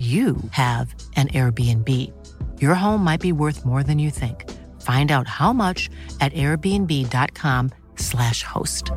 you have an Airbnb. Your home might be worth more than you think. Find out how much at airbnb.com/slash host.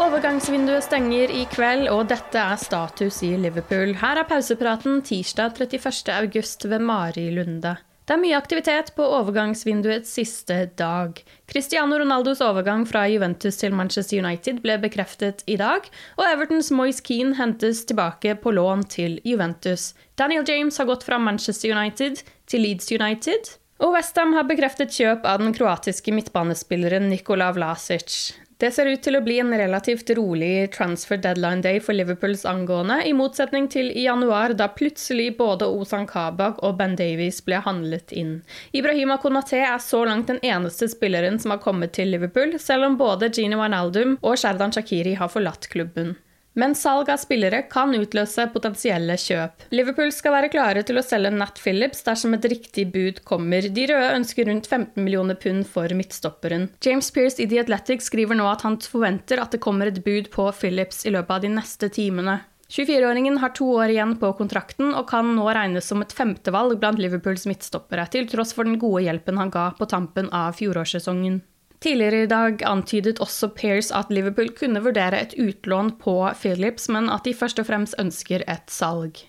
Overgangsvinduet stenger i kveld, og dette er status i Liverpool. Her er pausepraten tirsdag 31. august ved Mari Lunde. Det er mye aktivitet på overgangsvinduets siste dag. Cristiano Ronaldos overgang fra Juventus til Manchester United ble bekreftet i dag, og Evertons Moise Keane hentes tilbake på lån til Juventus. Daniel James har gått fra Manchester United til Leeds United. Og Westham har bekreftet kjøp av den kroatiske midtbanespilleren Nikola Vlasic. Det ser ut til å bli en relativt rolig transfer deadline day for Liverpools angående, i motsetning til i januar, da plutselig både Ozan Kabak og Ben Davies ble handlet inn. Ibrahima Konaté er så langt den eneste spilleren som har kommet til Liverpool, selv om både Gini Wijnaldum og Sherdan Shakiri har forlatt klubben. Men salg av spillere kan utløse potensielle kjøp. Liverpool skal være klare til å selge Nat Phillips dersom et riktig bud kommer. De røde ønsker rundt 15 millioner pund for midtstopperen. James Pearce i The Athletic skriver nå at han forventer at det kommer et bud på Phillips i løpet av de neste timene. 24-åringen har to år igjen på kontrakten og kan nå regnes som et femtevalg blant Liverpools midtstoppere, til tross for den gode hjelpen han ga på tampen av fjorårssesongen. Tidligere i dag antydet også Pears at Liverpool kunne vurdere et utlån på Phillips, men at de først og fremst ønsker et salg.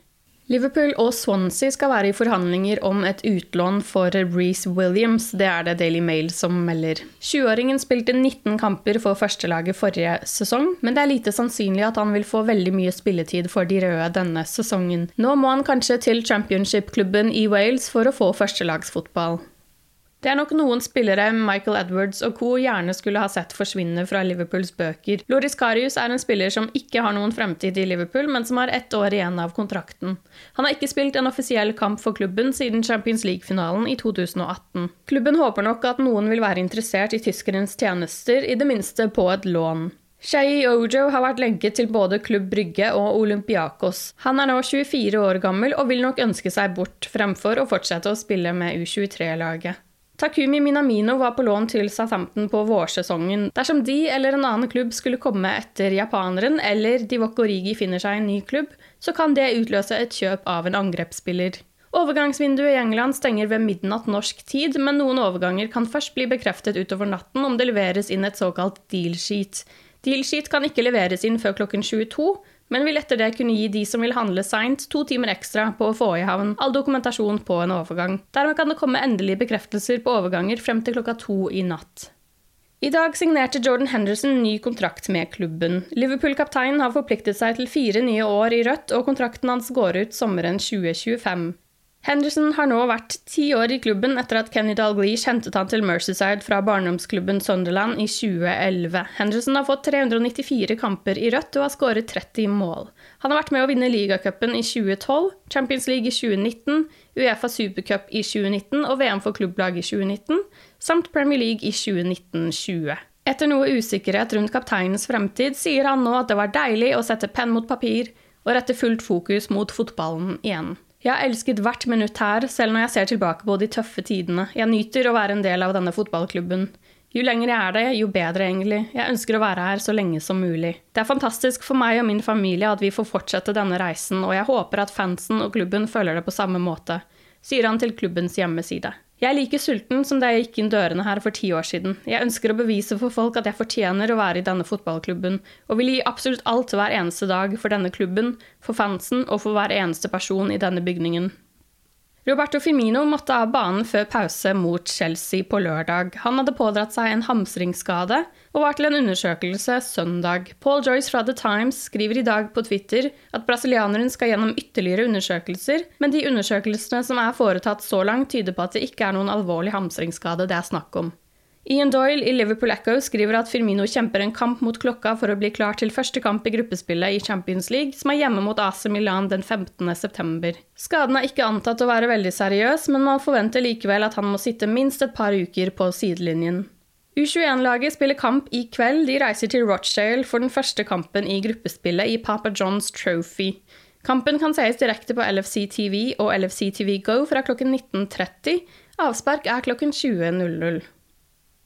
Liverpool og Swansea skal være i forhandlinger om et utlån for Reece Williams. Det er det Daily Mail som melder. 20-åringen spilte 19 kamper for førstelaget forrige sesong, men det er lite sannsynlig at han vil få veldig mye spilletid for de røde denne sesongen. Nå må han kanskje til championship-klubben i Wales for å få førstelagsfotball. Det er nok noen spillere Michael Edwards og co. gjerne skulle ha sett forsvinne fra Liverpools bøker. Loris Karius er en spiller som ikke har noen fremtid i Liverpool, men som har ett år igjen av kontrakten. Han har ikke spilt en offisiell kamp for klubben siden Champions League-finalen i 2018. Klubben håper nok at noen vil være interessert i tyskerens tjenester, i det minste på et lån. Shai Ojo har vært lenket til både Klubb Brygge og Olympiakos. Han er nå 24 år gammel og vil nok ønske seg bort, fremfor å fortsette å spille med U23-laget. Takumi Minamino var på lån til Southampton på vårsesongen. Dersom de eller en annen klubb skulle komme etter japaneren, eller Divoko Rigi finner seg en ny klubb, så kan det utløse et kjøp av en angrepsspiller. Overgangsvinduet i England stenger ved midnatt norsk tid, men noen overganger kan først bli bekreftet utover natten om det leveres inn et såkalt deal sheet. Deal sheet kan ikke leveres inn før klokken 22, men vil etter det kunne gi de som vil handle seint, to timer ekstra på å få i havn all dokumentasjon på en overgang. Dermed kan det komme endelige bekreftelser på overganger frem til klokka to i natt. I dag signerte Jordan Henderson ny kontrakt med klubben. Liverpool-kapteinen har forpliktet seg til fire nye år i rødt, og kontrakten hans går ut sommeren 2025. Henderson har nå vært ti år i klubben etter at Kenny Dalglish hentet han til Mercyside fra barndomsklubben Sunderland i 2011. Henderson har fått 394 kamper i rødt og har skåret 30 mål. Han har vært med å vinne ligacupen i 2012, Champions League i 2019, Uefa Supercup i 2019 og VM for klubblag i 2019, samt Premier League i 2019-20. Etter noe usikkerhet rundt kapteinens fremtid sier han nå at det var deilig å sette penn mot papir og rette fullt fokus mot fotballen igjen. Jeg har elsket hvert minutt her, selv når jeg ser tilbake på de tøffe tidene. Jeg nyter å være en del av denne fotballklubben. Jo lenger jeg er det, jo bedre, egentlig. Jeg ønsker å være her så lenge som mulig. Det er fantastisk for meg og min familie at vi får fortsette denne reisen, og jeg håper at fansen og klubben føler det på samme måte, sier han til klubbens hjemmeside. Jeg er like sulten som da jeg gikk inn dørene her for ti år siden. Jeg ønsker å bevise for folk at jeg fortjener å være i denne fotballklubben, og vil gi absolutt alt hver eneste dag for denne klubben, for fansen og for hver eneste person i denne bygningen. Roberto Firmino måtte av banen før pause mot Chelsea på lørdag. Han hadde pådratt seg en hamstringsskade og var til en undersøkelse søndag. Paul Joyce fra The Times skriver i dag på Twitter at brasilianeren skal gjennom ytterligere undersøkelser, men de undersøkelsene som er foretatt så langt, tyder på at det ikke er noen alvorlig hamstringsskade det er snakk om. Ian Doyle i Liverpool Echo skriver at Firmino kjemper en kamp mot klokka for å bli klar til første kamp i gruppespillet i Champions League, som er hjemme mot AC Milan den 15.9. Skaden er ikke antatt å være veldig seriøs, men man forventer likevel at han må sitte minst et par uker på sidelinjen. U21-laget spiller kamp i kveld. De reiser til Rochdale for den første kampen i gruppespillet i Papa Johns Trophy. Kampen kan sees direkte på LFC TV og LFC TV Go fra klokken 19.30. Avspark er klokken 20.00.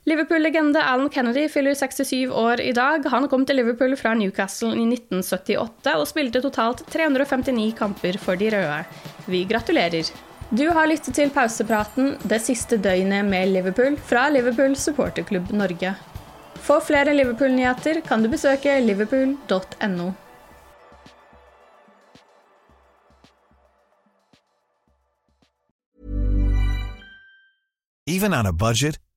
Liverpool-legende Alan Kennedy fyller 67 år i dag. Han kom til Liverpool fra Newcastle i 1978 og spilte totalt 359 kamper for de røde. Vi gratulerer! Du har lyttet til pausepraten det siste døgnet med Liverpool fra Liverpool supporterklubb Norge. For flere Liverpool-nyheter kan du besøke liverpool.no. Even on a budget,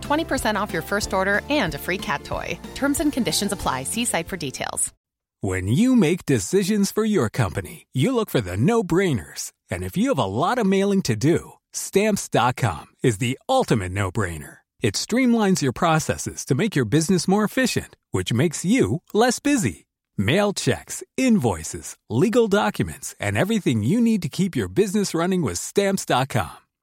20% off your first order and a free cat toy. Terms and conditions apply. See site for details. When you make decisions for your company, you look for the no brainers. And if you have a lot of mailing to do, stamps.com is the ultimate no brainer. It streamlines your processes to make your business more efficient, which makes you less busy. Mail checks, invoices, legal documents, and everything you need to keep your business running with stamps.com.